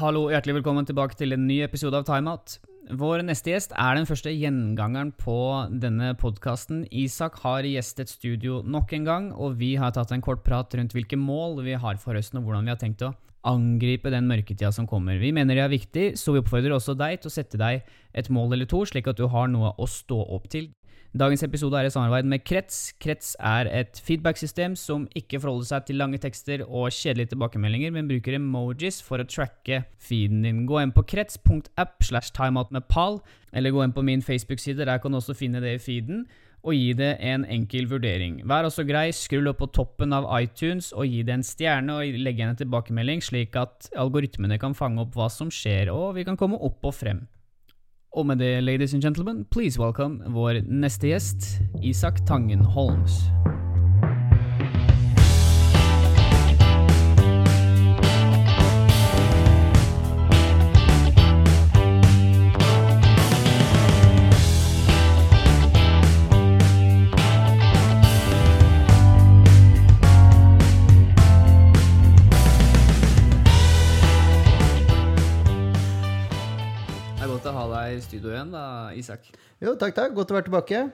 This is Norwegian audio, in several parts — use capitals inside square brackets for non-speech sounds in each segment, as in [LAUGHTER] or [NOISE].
Hallo, hjertelig velkommen tilbake til en ny episode av Timeout. Vår neste gjest er den første gjengangeren på denne podkasten. Isak har gjestet studio nok en gang, og vi har tatt en kort prat rundt hvilke mål vi har for høsten, og hvordan vi har tenkt å angripe den mørketida som kommer. Vi mener det er viktig, så vi oppfordrer også deg til å sette deg et mål eller to, slik at du har noe å stå opp til. Dagens episode er i samarbeid med Krets. Krets er et feedback-system som ikke forholder seg til lange tekster og kjedelige tilbakemeldinger, men bruker emojis for å tracke feeden din. Gå inn på krets.app slash timeout eller gå inn på min Facebook-side, der kan du også finne det i feeden, og gi det en enkel vurdering. Vær også grei, skrull opp på toppen av iTunes og gi det en stjerne og legge igjen en tilbakemelding, slik at algoritmene kan fange opp hva som skjer, og vi kan komme opp og frem. Og med det, ladies and gentlemen, please welcome vår neste gjest, Isak Tangen Holms. Isak. Jo, takk, takk. Godt å være tilbake.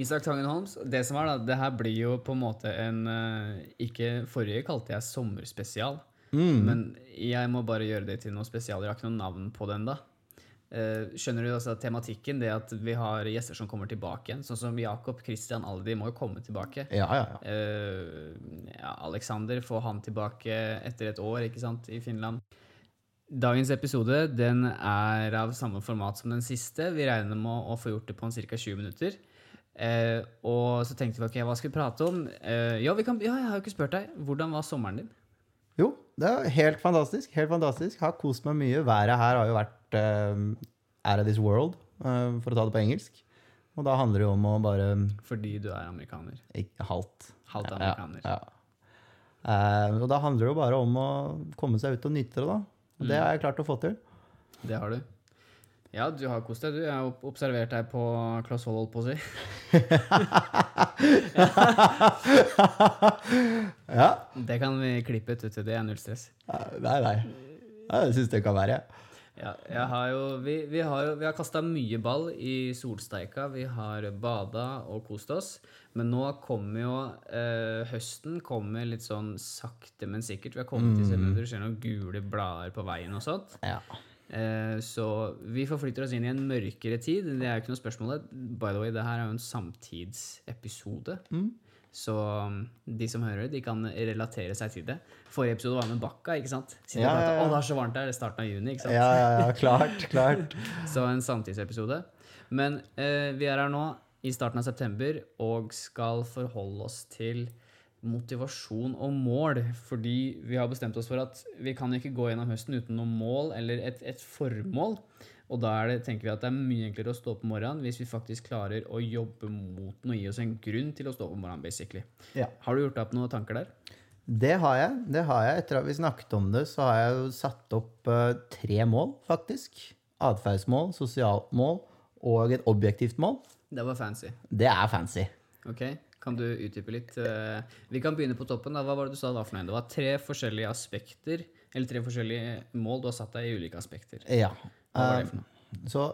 Isak Tangen Holms, det som er da, det her blir jo på en måte en eh, Ikke forrige kalte jeg sommerspesial, men jeg må bare gjøre det til noe spesial. Jeg har ikke noe navn på det ennå. skjønner du altså tematikken? Det at vi har gjester som kommer tilbake igjen. Sånn som Jakob Christian Aldi må jo komme tilbake. Ja, ja, ja. Uh, ja, Alexander får han tilbake etter et år, ikke sant, i Finland. Dagens episode den er av samme format som den siste. Vi regner med å få gjort det på ca. 20 minutter. Eh, og så tenkte vi ok, hva skal vi prate om? Eh, ja, vi kan, ja, jeg har jo ikke spurt deg. Hvordan var sommeren din? Jo, det er helt fantastisk. Helt fantastisk. Har kost meg mye. Været her har jo vært uh, out of this world, eh, for å ta det på engelsk. Og da handler det jo om å bare Fordi du er amerikaner. ikke halvt. Halvt amerikaner. Ja, Eh, og da handler det jo bare om å komme seg ut og nyte det, da. Og det har jeg klart å få til. Det har du. Ja, du har kost deg, du. Jeg har observert deg på Klaus Hold, holdt på å si. [LAUGHS] Ja. Det kan vi klippe ut. vet du. Det er null stress. Nei, nei. Jeg syns det kan være. Ja, jeg har jo, vi, vi har jo vi har kasta mye ball i solsteika. Vi har bada og kost oss. Men nå kommer jo eh, høsten kommer litt sånn sakte, men sikkert. Vi har kommet til stedet du ser noen gule blader på veien og sånt. Ja. Eh, så vi forflytter oss inn i en mørkere tid. Det er jo ikke noe spørsmål. By the way, det her er jo en samtidsepisode. Så um, de som hører det, de kan relatere seg til det. Forrige episode var med Bakka, ikke sant? Siden Ja, ja, ja. Å, det er så varmt der. Er starten av juni, ikke sant? Ja, ja, ja. Klart, klart. [LAUGHS] Så en samtidsepisode. Men eh, vi er her nå i starten av september og skal forholde oss til motivasjon og mål. Fordi vi har bestemt oss for at vi kan ikke gå gjennom høsten uten noe mål eller et, et formål. Og da er det, tenker vi at det er mye enklere å stå opp om morgenen hvis vi faktisk klarer å jobbe mot noe, gi oss en grunn til å stå opp om morgenen, basically. Ja. Har du gjort deg opp noen tanker der? Det har jeg. det har jeg. Etter at vi snakket om det, så har jeg jo satt opp eh, tre mål, faktisk. Atferdsmål, sosialt mål og et objektivt mål. Det var fancy. Det er fancy. Ok, Kan du utdype litt? Eh, Vi kan begynne på toppen. da. Hva var det du sa da for noe? Det var tre forskjellige aspekter, eller tre forskjellige mål du har satt deg i ulike aspekter. Ja. Hva var det for noe? Så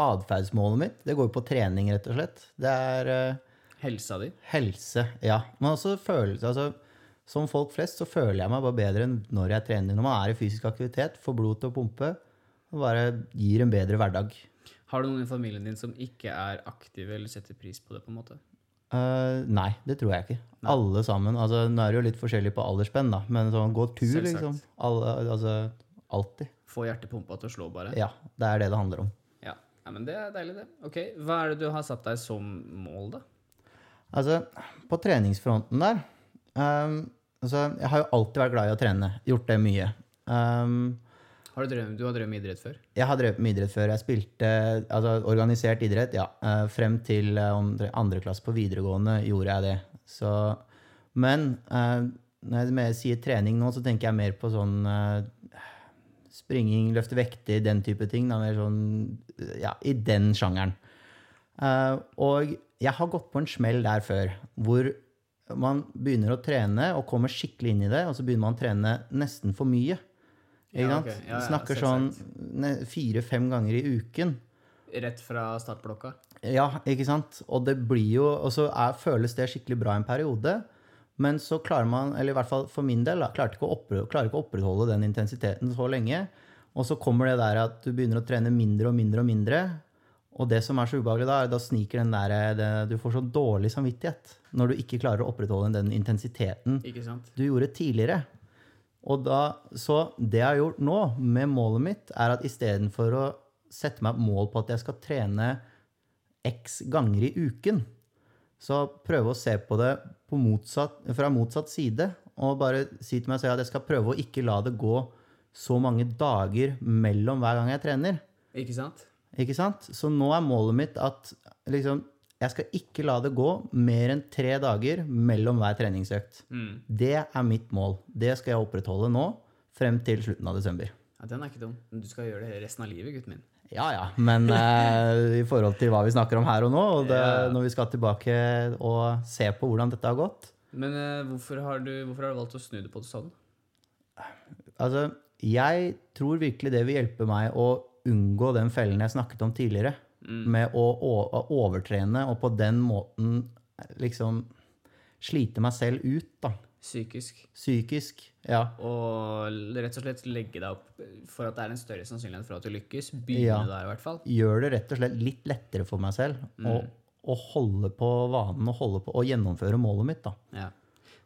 atferdsmålet mitt, det går på trening, rett og slett. Det er eh, Helsa di? helse, ja. Men også følelse. Altså, som folk flest så føler jeg meg bare bedre enn når jeg trener. Når man er i fysisk aktivitet, får blod til å pumpe, og bare gir en bedre hverdag. Har du noen i familien din som ikke er aktive eller setter pris på det? på en måte? Eh, nei, det tror jeg ikke. Alle sammen. altså Nå er det jo litt forskjellig på aldersspenn, da, men sånn gå tur, Selvsagt. liksom. Alle, altså, alltid. Få hjertepumpa til å slå, bare? Ja, det er det det handler om. Ja. ja, men Det er deilig, det. Ok, Hva er det du har satt deg som mål, da? Altså, på treningsfronten der um, altså, Jeg har jo alltid vært glad i å trene. Gjort det mye. Um, Har du, drøm, du har drevet med idrett før? jeg har drevet med idrett før. Jeg spilte altså, organisert idrett, ja. Eh, frem til eh, andre, andre klasse på videregående gjorde jeg det. Så, men uh, når jeg sier trening nå, så tenker jeg mer på sånn eh, springing, løfte vekter, den type ting. Da, sånn, ja, I den sjangeren. Uh, og jeg har gått på en smell der før, hvor man begynner å trene og kommer skikkelig inn i det, og så begynner man å trene nesten for mye. Ja, okay. Ja, Snakker sånn fire-fem ganger i uken. Rett fra startblokka. Ja, ikke sant? Og det blir jo Og så er, føles det skikkelig bra en periode. Men så klarer man, eller i hvert fall for min del, klarer ikke å opprettholde, ikke å opprettholde den intensiteten så lenge. Og så kommer det der at du begynner å trene mindre og mindre og mindre. Og det som er så ubehagelig da, er da sniker den der det, Du får så dårlig samvittighet når du ikke klarer å opprettholde den intensiteten du gjorde tidligere. Og da, så det jeg har gjort nå med målet mitt, er at istedenfor å sette meg et mål på at jeg skal trene x ganger i uken, så prøve å se på det på motsatt, fra motsatt side. Og bare si til meg selv at jeg skal prøve å ikke la det gå så mange dager mellom hver gang jeg trener. Ikke sant? Ikke sant? Så nå er målet mitt at liksom, jeg skal ikke la det gå mer enn tre dager mellom hver treningsøkt. Mm. Det er mitt mål. Det skal jeg opprettholde nå frem til slutten av desember. Ja, Den er ikke dum. Du skal gjøre det resten av livet, gutten min. Ja, ja, men uh, [LAUGHS] i forhold til hva vi snakker om her og nå, og det, Ja. når vi skal tilbake og se på hvordan dette har gått Men uh, hvorfor, har du, hvorfor har du valgt å snu det på det sånn? Altså, jeg tror virkelig det vil hjelpe meg å unngå den fellen jeg snakket om tidligere, med å, å, å overtrene og på den måten liksom slite meg selv ut, da. Psykisk. Psykisk. Ja. Og rett og slett legge deg opp for at det er en større sannsynlighet for at du lykkes. Begynne Ja. der, i hvert fall. Gjør det rett og slett litt lettere for meg selv å, å holde på vanen og holde på å gjennomføre målet mitt, da. Ja.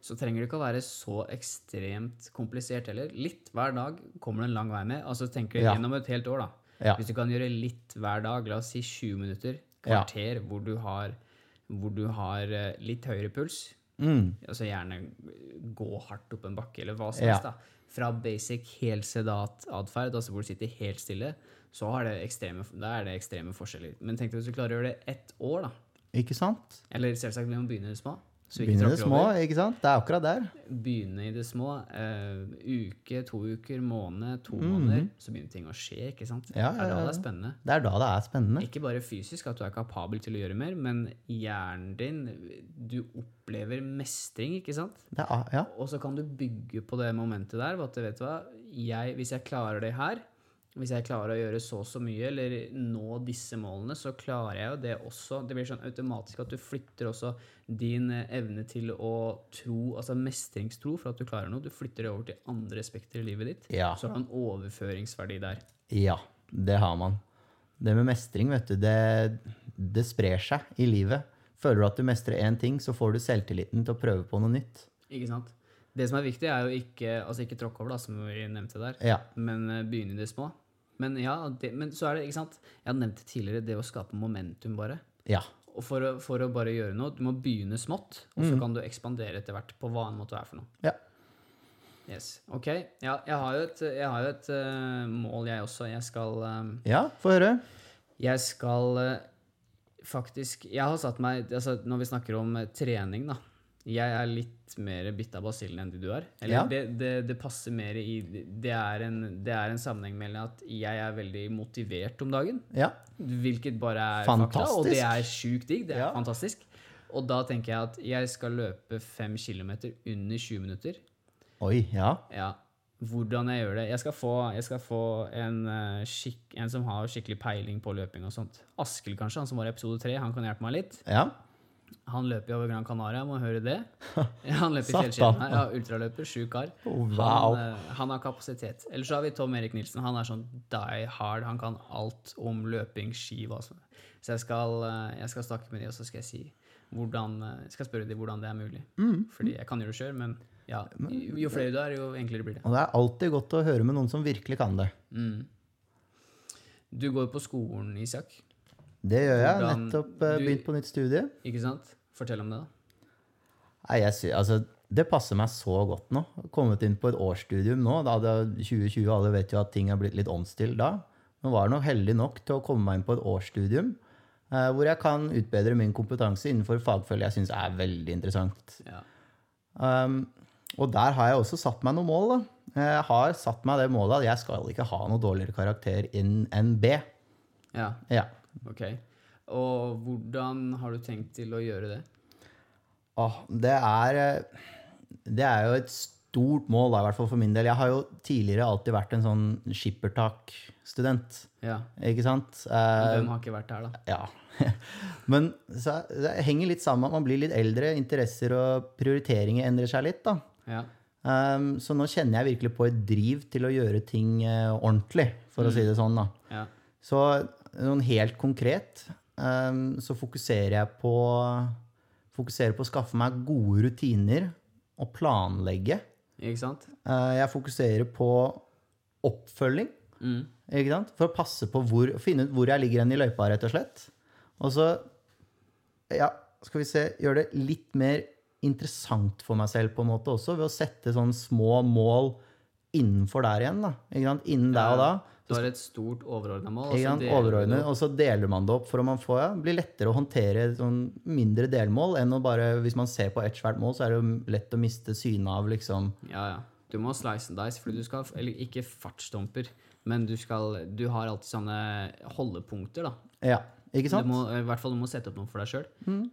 Så trenger det ikke å være så ekstremt komplisert heller. Litt hver dag kommer du en lang vei med. Altså tenker du Ja. gjennom et helt år, da. Ja. Hvis du kan gjøre litt hver dag, la oss si 20 minutter, kvarter, hvor du har, hvor du har eh, litt høyere puls, Mm. altså gjerne gå hardt opp en bakke, eller hva som Ja. helst, da. Fra basic helt sedat atferd, altså hvor du sitter helt stille, så har det ekstreme, er det ekstreme forskjeller. Men tenk deg hvis du klarer å gjøre det ett år, da. Ikke sant? Eller selvsagt, vi må begynne små. Så i det små, over. ikke sant? Det er akkurat der. Begynne i det små. Uh, uke, to uker, måned, to Mhm. måneder. Så begynner ting å skje, ikke sant? Ja, Det er da det er spennende. Det er da det er spennende. Ikke bare fysisk, at du er kapabel til å gjøre mer, men hjernen din Du opplever mestring, ikke sant? Er, ja. Og så kan du bygge på det momentet der. At vet hva, jeg, hvis jeg klarer det her, hvis jeg klarer å gjøre så og så mye, eller nå disse målene, så klarer jeg jo det også. Det blir sånn automatisk at du flytter også din eh, evne til å tro, altså mestringstro for at du klarer noe, du flytter det over til andre spekter i livet ditt. Ja. Så har du en overføringsverdi der. Ja, det har man. Det med mestring, vet du, det, det sprer seg i livet. Føler du at du mestrer én ting, så får du selvtilliten til å prøve på noe nytt. Ikke sant? Det som er viktig, er jo ikke, altså ikke tråkke over, da, som vi nevnte der, Ja. men eh, begynne i det små. Men ja, det, men så er det, ikke sant Jeg har nevnt det tidligere, det å skape momentum, bare. Ja. Og for å, for å bare gjøre noe, du må begynne smått, og så kan du ekspandere etter hvert på hva en måte er for noe. Ja. Yes, ok. Ja, jeg har jo et, jeg har jo et uh, mål, jeg også. Jeg skal eh, Ja, få høre. Jeg skal uh, faktisk Jeg har satt meg altså Når vi snakker om uh, trening, da. Jeg er litt mer bitt av basillen enn det du er. Eller Ja. det, det, det passer mer i det er, en, det er en sammenheng mellom at jeg er veldig motivert om dagen, Ja. hvilket bare er fakta, og det er sjukt digg. Det er Ja. fantastisk. Og da tenker jeg at jeg skal løpe fem kilometer under 20 minutter. Oi, ja. Ja. Hvordan jeg gjør det Jeg skal få, jeg skal få en, eh, skikk, en som har skikkelig peiling på løping og sånt. Askild, kanskje, han som var i episode tre. Han kan hjelpe meg litt. Ja. Han løper jo over Gran Canaria, må høre det. [LAUGHS] Han løper i fjellskjellene. Ja, ultraløper, sjuk kar. Oh, wow. Han, eh, han har kapasitet. Ellers så har vi Tom Erik Nilsen. Han er sånn die hard. Han kan alt om løping, ski, hva som Så jeg skal, eh, jeg skal snakke med dem, og så skal jeg si hvordan eh, Jeg skal spørre dem hvordan det er mulig. Mm. Fordi jeg kan jo det sjøl, men ja, jo flere du er, jo enklere blir det. Og det er alltid godt å høre med noen som virkelig kan det. Mm. Du går på skolen, Isak. Det gjør jeg. Hvordan- Nettopp uh, du- begynt på nytt studie. Ikke sant? Fortell om det, da. Nei, jeg sy altså, det passer meg så godt nå. Kommet inn på et årsstudium nå. Da det er 2020, alle vet jo at ting er blitt litt åndsstille da. Men var nok heldig nok til å komme meg inn på et årsstudium uh, hvor jeg kan utbedre min kompetanse innenfor fagfølge jeg syns er veldig interessant. Ja. Um, og der har jeg også satt meg noen mål. da. Jeg har satt meg det målet at jeg skal ikke ha noe dårligere karakter enn B. ja. Ja. Ok. Og hvordan har du tenkt til å gjøre det? Åh, det er eh, Det er jo et stort mål, da, i hvert fall for min del. Jeg har jo tidligere alltid vært en sånn skippertak-student. Ja. Ikke sant? Eh, Hvem har ikke vært her, da? ja. [LAUGHS] Men så, det henger litt sammen med at man blir litt eldre. Interesser og prioriteringer endrer seg litt. da. Ja. Um, så nå kjenner jeg virkelig på et driv til å gjøre ting ordentlig, for å si det sånn. da. ja. Så sånn helt konkret um, så fokuserer jeg på fokuserer på å skaffe meg gode rutiner og planlegge. Ikke sant? Uh, jeg fokuserer på oppfølging. Mm. Ikke sant? For å passe på hvor, finne ut hvor jeg ligger hen i løypa, rett og slett. Og så ja, skal vi se, gjøre det litt mer interessant for meg selv på en måte også, ved å sette sånne små mål innenfor der igjen. da. Ikke sant? Innen der og da. Du har et stort overordna mål. og så deler Overordnet, og så deler man det opp for om man får, ja, blir lettere å håndtere sånn mindre delmål enn å bare Hvis man ser på ett svært mål, så er det jo lett å miste synet av liksom Ja, ja. Du må slice and dice, for du skal Eller ikke fartsdumper, men du skal Du har alltid sånne holdepunkter, da. Ja, ikke Du må, I hvert fall du må sette opp noe for deg sjøl. Mm.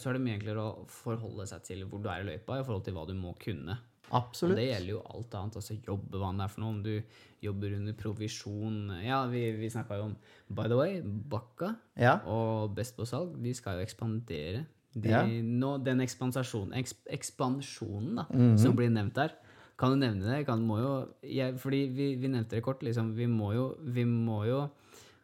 så er det mye enklere å forholde seg til hvor du er i løypa, i forhold til hva du må kunne. Og det gjelder jo alt annet. altså Jobbe, hva det er for noe. Om du jobber under provisjon Ja, vi, vi snakka jo om By the way, Bakka Ja. og Best på salg, de skal jo ekspandere. De, Ja. nå, den ekspansasjonen, eksp, ekspansjonen da, Mhm. som blir nevnt der, kan du nevne det? Kan, må jo, jeg, fordi vi, vi nevnte det kort. Liksom, vi, må jo, vi må jo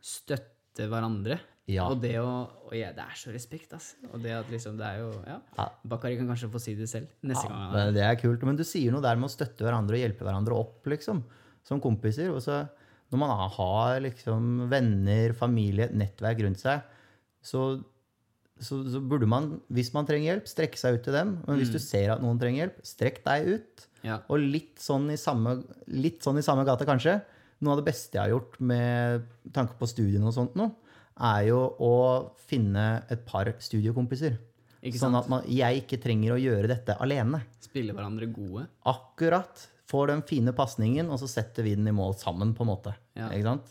støtte hverandre. Ja. Og det å og ja, Det er så respekt, altså. Og det at liksom, det er jo Ja. Ja. Bakari kan kanskje få si det selv neste gang er Men det er kult. Men du sier noe der med å støtte hverandre og hjelpe hverandre opp, liksom. Som kompiser. Og så når man har liksom venner, familie, nettverk rundt seg, så, så, så burde man, hvis man trenger hjelp, strekke seg ut til dem. Men hvis du ser at noen trenger hjelp, strekk deg ut. Ja. Og litt sånn i samme, litt sånn i samme gate, kanskje. Noe av det beste jeg har gjort med tanke på studiene og sånt nå, er jo å finne et par studiekompiser. Ikke Sånn at man, jeg ikke trenger å gjøre dette alene. Spille hverandre gode. Akkurat. Får den fine pasningen, og så setter vi den i mål sammen, på en måte. Ja. Ikke sant?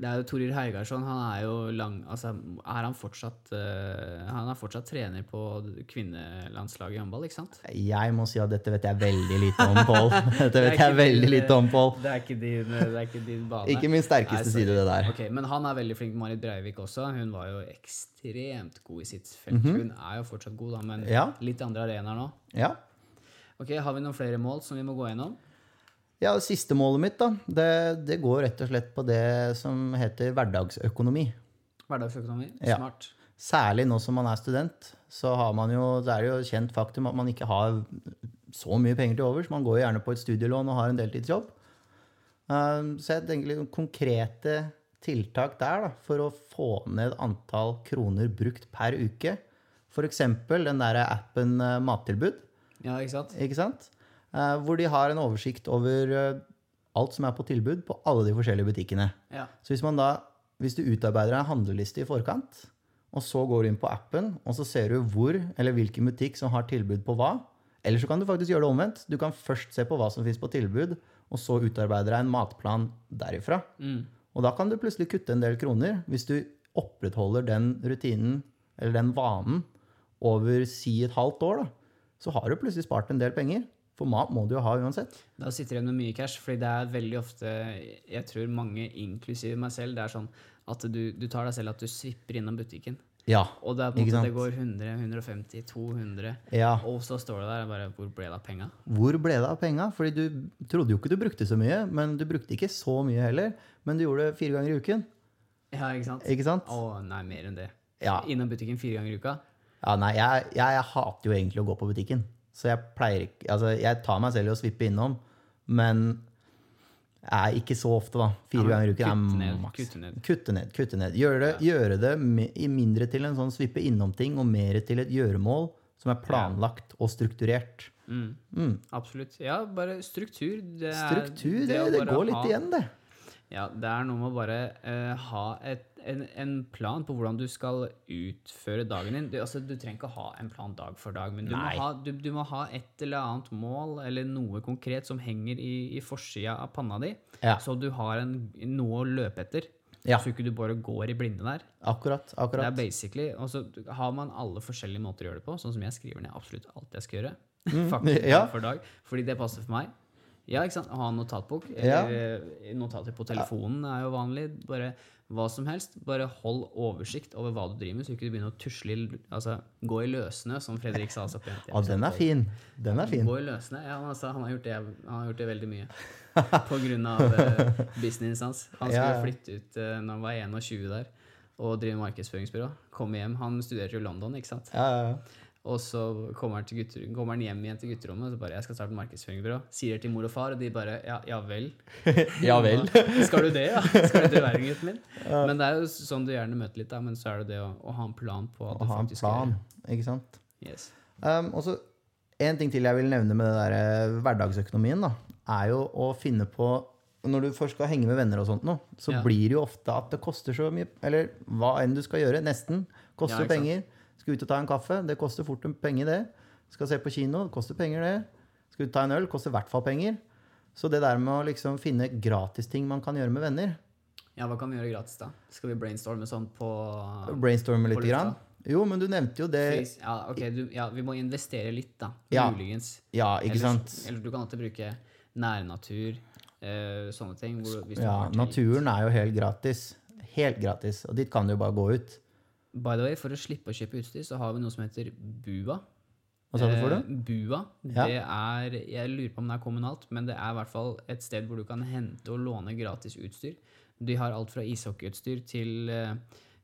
Det er jo Torir Heigarsson, Han er jo lang Altså, er han fortsatt uh, Han er fortsatt trener på kvinnelandslaget i håndball, ikke sant? Jeg må si at dette vet jeg veldig lite om, Pål. [LAUGHS] Dette vet jeg veldig lite om, Pål. Det din, det er ikke din bane. Ikke min sterkeste Nei, side, det der. Ok, Men han er veldig flink. Marit Breivik også. Hun var jo ekstremt god i sitt felt. Hun er jo fortsatt god, da, men. Ja. litt andre arenaer nå. Ja. Ok, Har vi noen flere mål som vi må gå gjennom? Ja, det siste målet mitt, da, det, det går rett og slett på det som heter hverdagsøkonomi. Hverdagsøkonomi. Ja. Smart. Særlig nå som man er student, så har man jo, det er jo kjent faktum at man ikke har så mye penger til overs. Man går jo gjerne på et studielån og har en deltidsjobb. Um, Så jeg tenker litt konkrete tiltak der da, for å få ned antall kroner brukt per uke. F.eks. den der appen eh, Mattilbud. Ja, ikke sant? ikke sant? Eh, Hvor de har en oversikt over eh, alt som er på tilbud på alle de forskjellige butikkene. Ja. Så hvis, man da, hvis du utarbeider en handleliste i forkant, og så går du inn på appen, og så ser du hvor eller hvilken butikk som har tilbud på hva, eller så kan du faktisk gjøre det omvendt. Du kan først se på hva som finnes på tilbud, og så utarbeide deg en matplan derifra. Mm. Og da kan du plutselig kutte en del kroner hvis du opprettholder den rutinen eller den vanen over si et halvt år. Da. Så har du plutselig spart en del penger. For mat må du jo ha uansett. Da sitter du igjen med mye cash, fordi det er veldig ofte Jeg tror mange, inklusive meg selv, det er sånn at du, du tar deg selv at du svipper innom butikken. Ja. Og det er det går 100, 150, 200, ja. og så står det der bare Hvor ble det av penga? Hvor ble det av penga? Fordi du trodde jo ikke du brukte så mye, men du brukte ikke så mye heller. Men du gjorde det fire ganger i uken. Ja, ikke sant? Ikke sant? Å nei, mer enn det. Ja. Innom butikken fire ganger i uka. Ja, nei, jeg, jeg, jeg hater jo egentlig å gå på butikken. Så jeg pleier ikke Altså, jeg tar meg selv i å svippe innom, men jeg er ikke så ofte, da. Fire Ja, ganger i uken kutte er maks. kutte ned. Kutte ned. kutte ned. Gjøre det, gjøre det mi- i mindre til en sånn svippe innom-ting, og mer til et gjøremål som er planlagt og strukturert. Mm. Mm. Absolutt. Ja, bare struktur. Det er, Struktur, det, å det går litt ha- igjen, det. Ja, det er noe med å bare uh, ha et, en, en plan på hvordan du skal utføre dagen din. Du, altså, du trenger ikke ha en plan dag for dag, men du må, ha, du, du må ha et eller annet mål eller noe konkret som henger i, i forsida av panna di, Ja. så du har en, noe å løpe etter. Ja. Så ikke du bare går i blinde der. Akkurat. Det er basically, og så har man alle forskjellige måter å gjøre det på, sånn som jeg skriver ned absolutt alt jeg skal gjøre. [LAUGHS] faktisk ja. for dag, fordi det passer for meg. Ja, ikke sant? Ha en notatbok. Ja. Eller eh, notater på telefonen er jo vanlig. Bare hva som helst. Bare hold oversikt over hva du driver med, så ikke du begynner å tusle Altså gå i løssnø, som Fredrik sa så pent. [LAUGHS] Ja, den er fin. Den er fin. Gå i løssnø. Ja, altså, han, har gjort det, han har gjort det veldig mye. [LAUGHS] På grunn av uh, businessen hans. Han skulle Ja, ja. flytte ut uh, når han var 21 der og drive markedsføringsbyrå. Komme hjem. Han studerte jo i London, ikke sant. Ja, ja, ja. Og så kommer han, til gutter, kommer han hjem igjen til gutterommet og så bare 'Jeg skal starte markedsføringsbyrå'. Sier det til mor og far, og de bare 'Ja, ja vel'. [LAUGHS] Ja vel. [LAUGHS] Skal du det, ja? Skal du det være gutten min? [LAUGHS] Men det er jo sånn du gjerne møter litt, da. Men så er det det å, å ha en plan på hva Å du ha en plan, ikke sant. Yes. Um, og så En ting til jeg vil nevne med det der eh, hverdagsøkonomien, da, er jo å finne på Når du først skal henge med venner og sånt nå, så Ja. blir det jo ofte at det koster så mye Eller hva enn du skal gjøre, nesten. Koster Ja, penger. sant. Skal ut og ta en kaffe, det koster fort en penge, det. Skal se på kino, det koster penger, det. Skal ut og ta en øl, Det koster i hvert fall penger. Så det der med å liksom finne gratisting man kan gjøre med venner, Ja, hva kan vi gjøre gratis, da? Skal vi brainstorme sånn på brainstorme litt. Grann. Jo, men du nevnte jo det Ja, ok, du, ja, vi må investere litt, da. Ja. Muligens. Ja, ikke Eller- sant? Eller du kan alltid bruke nærnatur, eh, sånne ting. Hvor, Ja, naturen er jo helt gratis. Helt gratis. Og dit kan du jo bare gå ut. By the way, for å slippe å kjøpe utstyr, så har vi noe som heter BUA. Hva sa du for det? Eh, BUA. Ja. Det er Jeg lurer på om det er kommunalt, men det er i hvert fall et sted hvor du kan hente og låne gratis utstyr. De har alt fra ishockeyutstyr til, eh,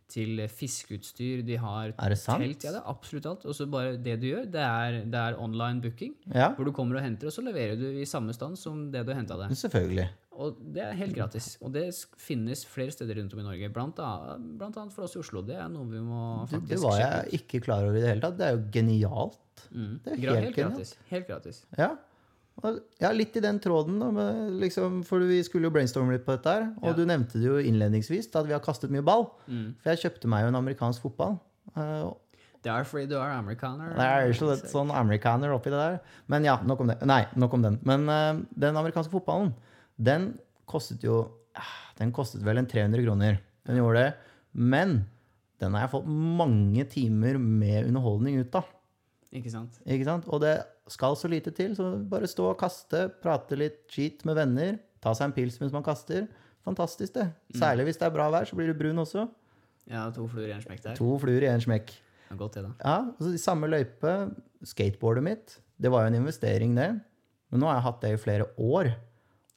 til fiskeutstyr. De har Er det sant? telt. Ja, det er absolutt alt. Og så bare det du gjør, det er, det er online booking. Ja, Hvor du kommer og henter, og så leverer du i samme stand som det du henta det. selvfølgelig. Og det er helt gratis. Og det finnes flere steder rundt om i Norge. Blant, annet, blant annet for oss i Oslo. Det er noe vi må faktisk sjekke. det var jeg ikke klar over i det hele tatt. Det er jo genialt. Mm. Det er helt helt genialt. gratis. Helt gratis. Ja. Ja, litt i den tråden, da, liksom, for vi skulle jo brainstorme litt på dette her. Og Ja. du nevnte det jo innledningsvis, at vi har kastet mye ball. Mm. For jeg kjøpte meg jo en amerikansk fotball. Eh, Det er fordi du er amerikaner. Det er ikke litt sånn amerikaner oppi det der. Men ja, nok om det. Nei, nok om den. Men uh, den amerikanske fotballen, den kostet jo ah, Den kostet vel en 300 kroner. Den gjorde det. Men den har jeg fått mange timer med underholdning ut av. Ikke sant? Ikke sant? Og det skal så lite til. Så bare stå og kaste, prate litt skit med venner, ta seg en pils mens man kaster. Fantastisk, det. Særlig hvis det er bra vær, så blir du brun også. Ja, to fluer i en smekk der. To fluer i én smekk. Er godt, det, da. Ja, altså i samme løype, skateboardet mitt, det var jo en investering det. Men nå har jeg hatt det i flere år,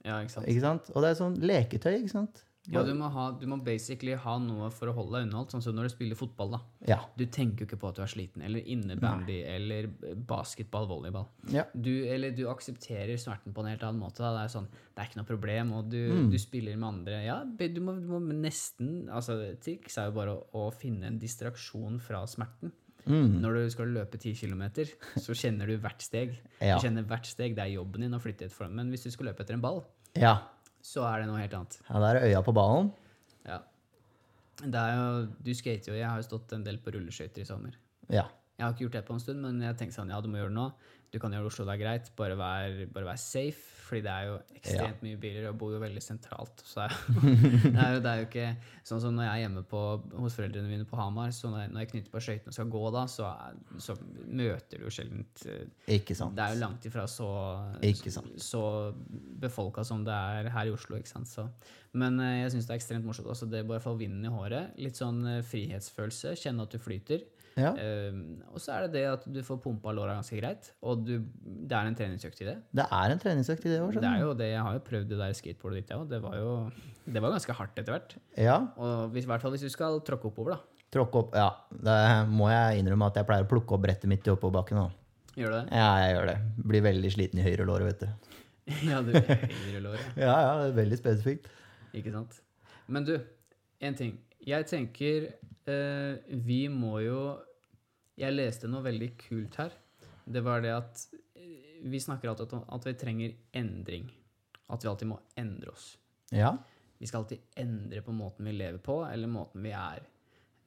Ja, ikke sant? ikke sant? Og det er sånn leketøy, ikke sant? Ja, du må, ha, du må basically ha noe for å holde deg underholdt, sånn som når du spiller fotball, da. Ja. Du tenker jo ikke på at du er sliten, eller innebandy, eller basketball, volleyball. ja. Du, eller du aksepterer smerten på en helt annen måte. Da. Det er sånn, det er ikke noe problem, og du, Mm. du spiller med andre. Ja, du må, du må nesten altså Triks er jo bare å, å finne en distraksjon fra smerten. Mm. Når du skal løpe 10 km, [LAUGHS] så kjenner du hvert steg. Ja. Du kjenner hvert steg, Det er jobben din å flytte et form. Men hvis du skal løpe etter en ball, ja. Så er det noe helt annet. Ja, der er øya på ballen. Ja. Det er jo, du skater jo. Jeg har jo stått en del på rulleskøyter i sommer. Ja. Jeg har ikke gjort det på en stund, men jeg tenkte sånn, ja, du må gjøre det nå. Du kan gjøre Oslo, det er greit. Bare vær, bare vær safe, fordi det er jo ekstremt mye biler, og bor jo veldig sentralt. Så [LAUGHS] det er, jo, det er jo ikke sånn som når jeg er hjemme på, hos foreldrene mine på Hamar, så når jeg, når jeg knytter på skøytene og skal gå da, så, så møter du jo sjelden eh, Ikke sant. Det er jo langt ifra så, Ikke sant. så befolka som det er her i Oslo. ikke sant? Så, men eh, jeg syns det er ekstremt morsomt. Altså, det er bare å få vinden i håret. Litt sånn eh, frihetsfølelse. Kjenne at du flyter. Ja. Uh, og så er det det at du får pumpa låra ganske greit, og du, det er en treningsøkt i det. Det er en treningsøkt i det òg, Det er skjønner du. Jeg har jo prøvd det der skateboardet ditt, jeg òg. Det var jo det var ganske hardt etter hvert. Ja. Og hvis, i hvert fall hvis du skal tråkke oppover, da. Tråkke opp Ja. Det må jeg innrømme at jeg pleier å plukke opp brettet mitt i oppoverbakken òg. Gjør du det? Ja, jeg gjør det. Blir veldig sliten i høyre lår, vet du. [LAUGHS] ja, du høyre lår, ja. Ja, ja, det er veldig spesifikt. Ikke sant? Men du, en ting. Jeg tenker eh, vi må jo Jeg leste noe veldig kult her. Det var det at eh, vi snakker alltid om at vi trenger endring. At vi alltid må endre oss. Ja. Vi skal alltid endre på måten vi lever på, eller måten vi er.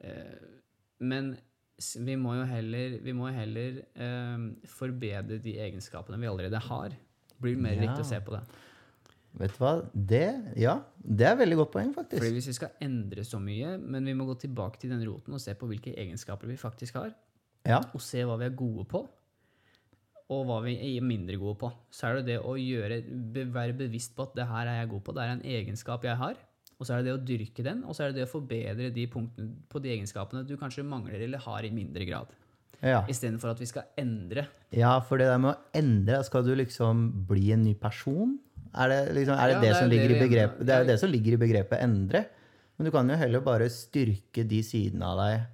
Eh, men vi må jo heller, vi må heller eh, forbedre de egenskapene vi allerede har. Det Blir mer Ja. riktig å se på det. Vet du hva? Det Ja, det er et veldig godt poeng, Fordi faktisk. hvis vi skal endre så mye, men vi må gå tilbake til den roten og se på hvilke egenskaper vi faktisk har, Ja. og se hva vi er gode på, og hva vi er mindre gode på. Så er det det å gjøre, være bevisst på at det her er jeg god på, det er en egenskap jeg har. Og så er det det å dyrke den, og så er det det å forbedre de punktene på de egenskapene du kanskje mangler eller har i mindre grad. Ja. Istedenfor at vi skal endre. ja, for det der med å endre, skal du liksom bli en ny person? Er det, liksom, er det, Ja, det, det som det ligger i begrepet, det er jo det som ligger i begrepet endre. Men du kan jo heller bare styrke de sidene av deg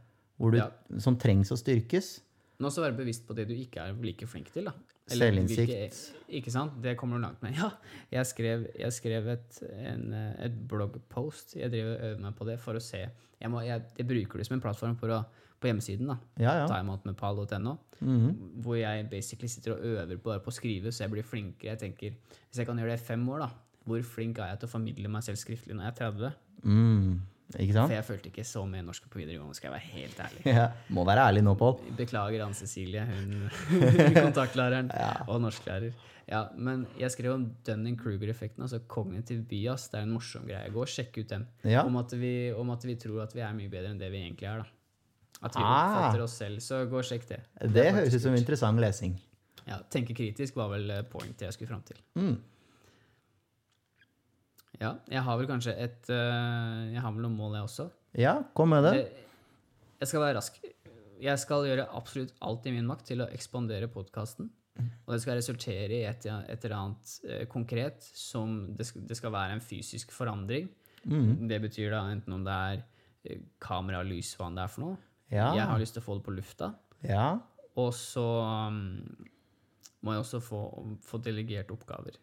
du, Ja. som trengs å styrkes. Men også være bevisst på det du ikke er like flink til. da. Selvinnsikt. hvilke- Ikke sant? Det kommer du langt med. [LAUGHS] Ja, jeg skrev, jeg skrev et, en, et bloggpost. Jeg driver og øver meg på det for å se Jeg, må, jeg, jeg bruker det som en plattform å, på hjemmesiden. da. Ja, ja. timeoutmedpal.no, Mhm. hvor jeg basically sitter og øver bare på å skrive, så jeg blir flinkere. Jeg tenker, Hvis jeg kan gjøre det i fem år, da, hvor flink er jeg til å formidle meg selv skriftlig når jeg er 30? Mm? For jeg følte ikke så mye norsk på videregående, skal jeg være helt ærlig. [LAUGHS] Ja. Må være ærlig nå, Pål. Beklager Anne Cecilie, hun [LAUGHS] [LAUGHS] kontaktlæreren og norsklærer. Ja, men jeg skrev om Dunning-Kruger-effekten, altså kognitiv bias. Det er en morsom greie. Gå og sjekk ut den. Ja. Om, at vi, om at vi tror at vi er mye bedre enn det vi egentlig er. da. At vi Ah. oppfatter oss selv. Så gå og sjekk det. Det det høres ut som interessant lesing. Ja, Tenke kritisk var vel eh, pointet jeg skulle fram til. Mm. Ja, jeg har vel kanskje et eh, Jeg har vel noen mål, jeg også. Ja, kom med det. Eh, Jeg skal være rask. Jeg skal gjøre absolutt alt i min makt til å ekspandere podkasten. Og det skal resultere i et, et eller annet eh, konkret som det skal, det skal være en fysisk forandring. Mm. Det betyr da enten om det er kamera, lys, hva enn det er for noe. Ja. Jeg har lyst til å få det på lufta. Ja. Og så um, må jeg også få, få delegert oppgaver.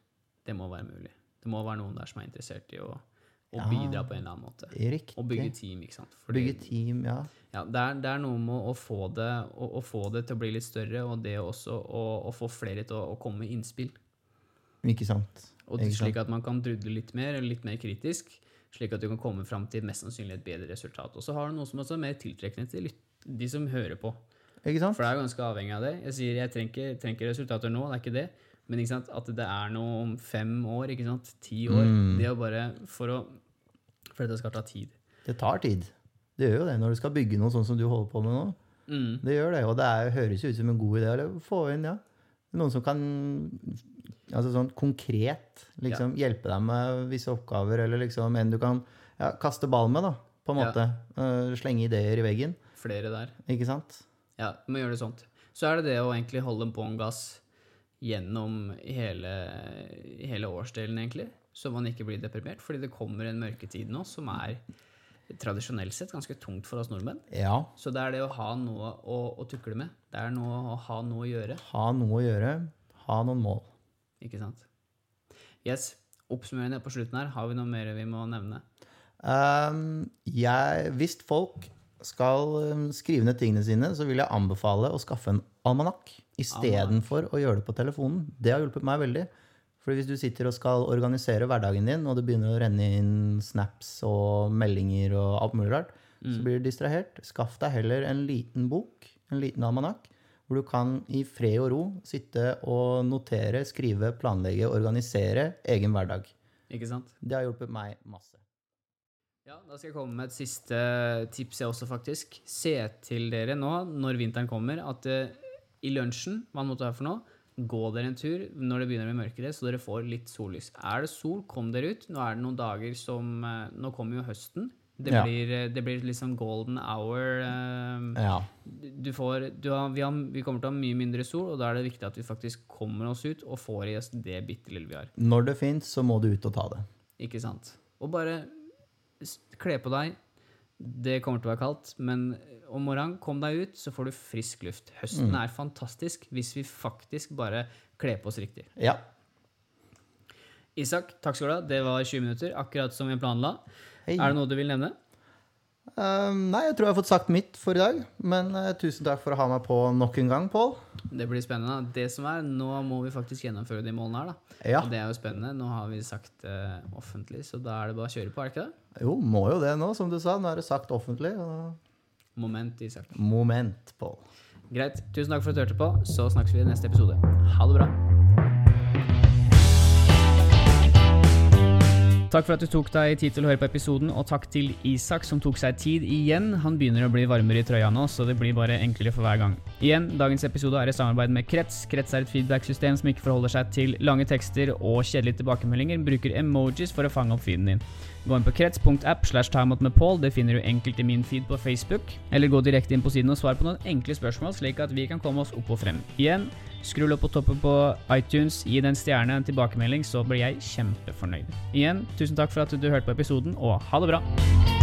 Det må være mulig. Det må være noen der som er interessert i å, å Ja. bidra på en eller annen måte. Riktig. Og bygge team, ikke sant. Fordi- Bygge team, ja. ja, det, er, det er noe med å få det, å, å få det til å bli litt større, og det også å, få flere til å, komme med innspill. Ikke sant. Og sant. slik at man kan drudle litt mer, eller litt mer kritisk, slik at du kan komme fram til mest sannsynlig et bedre resultat. Og så har du noe som også er mer tiltrekkende til de som hører på. Ikke sant? For det er ganske avhengig av det. Jeg sier jeg trenger ikke resultater nå, det er ikke det. Men at det er noe om fem år, ikke sant? ti år. Mm. Det jo bare for å For dette skal ta tid. Det tar tid. Det gjør jo det når du skal bygge noe sånn som du holder på med nå. Mm. Det gjør det, og det er, høres jo ut som en god idé. å få inn, ja. Noen som kan altså sånn konkret liksom, hjelpe deg med visse oppgaver, eller liksom en du kan ja, kaste ball med, da, på en Ja. måte. Eh, slenge ideer i veggen. Flere der. Ikke sant? Ja, du må gjøre det sånt. Så er det det å egentlig holde på en gass gjennom hele, hele årsdelen, egentlig. Så man ikke blir deprimert. Fordi det kommer en mørketid nå som er tradisjonelt sett ganske tungt for oss nordmenn. Ja. Så det er det å ha noe å, å tukle med. Det er noe å ha noe å gjøre. Ha noe å gjøre. Ha noen mål. Ikke sant? Yes. Oppsummerende på slutten her, har vi noe mer vi må nevne? Um, jeg, hvis folk skal um, skrive ned tingene sine, så vil jeg anbefale å skaffe en almanakk istedenfor å gjøre det på telefonen. Det har hjulpet meg veldig. For hvis du sitter og skal organisere hverdagen din, og det begynner å renne inn snaps og meldinger og alt mulig rart, så blir du distrahert. Skaff deg heller en liten bok, en liten almanakk, hvor du kan i fred og ro sitte og notere, skrive, planlegge, organisere egen hverdag. Ikke sant? Det har hjulpet meg masse. Ja, da skal jeg komme med et siste tips jeg også, faktisk. Se til dere nå, når vinteren kommer, at uh, i lunsjen, hva måtte være for noe, gå dere en tur når det begynner å bli mørkere, så dere får litt sollys. Er det sol, kom dere ut. Nå er det noen dager som uh, Nå kommer jo høsten. Det Ja. blir, eh, det blir liksom golden hour. Ja. Du får, du har, vi, har, vi kommer til å ha mye mindre sol, og da er det viktig at vi faktisk kommer oss ut og får i oss det bitte lille vi har. Når det fins, så må du ut og ta det. Ikke sant? Og bare kle på deg. Det kommer til å være kaldt, men om morgenen, kom deg ut, så får du frisk luft. Høsten er fantastisk hvis vi faktisk bare kler på oss riktig. Ja. Isak, takk skal du ha. Det var 20 minutter, akkurat som vi planla. Hei. Er det noe du vil nevne? Um, nei, jeg tror jeg har fått sagt mitt for i dag. Men uh, tusen takk for å ha meg på nok en gang, Pål. Det blir spennende. Det som er, Nå må vi faktisk gjennomføre de målene her. da. Ja. Og det er jo spennende. Nå har vi sagt det offentlig, så da er det bare å kjøre på, er det ikke det? Jo, må jo det nå, som du sa. Nå er det sagt offentlig. Og Moment, Isak. moment, Pål. Greit. Tusen takk for at du hørte på. Så snakkes vi i neste episode. Ha det bra. Takk for at du tok deg tid til å høre på episoden, og takk til Isak som tok seg tid igjen. Han begynner å bli varmere i trøya nå, så det blir bare enklere for hver gang. Igjen, dagens episode er i samarbeid med Krets. Krets er et feedback-system som ikke forholder seg til lange tekster og kjedelige tilbakemeldinger, bruker emojis for å fange opp feeden din. Gå inn på krets.app slash timeout med Paul, det finner du enkelt i min feed på Facebook. Eller gå direkte inn på siden og svar på noen enkle spørsmål, slik at vi kan komme oss opp og frem. Igjen, skrull opp på toppen på iTunes, gi den stjerne en tilbakemelding, så blir jeg kjempefornøyd. Igjen, tusen takk for at du hørte på episoden, og ha det bra!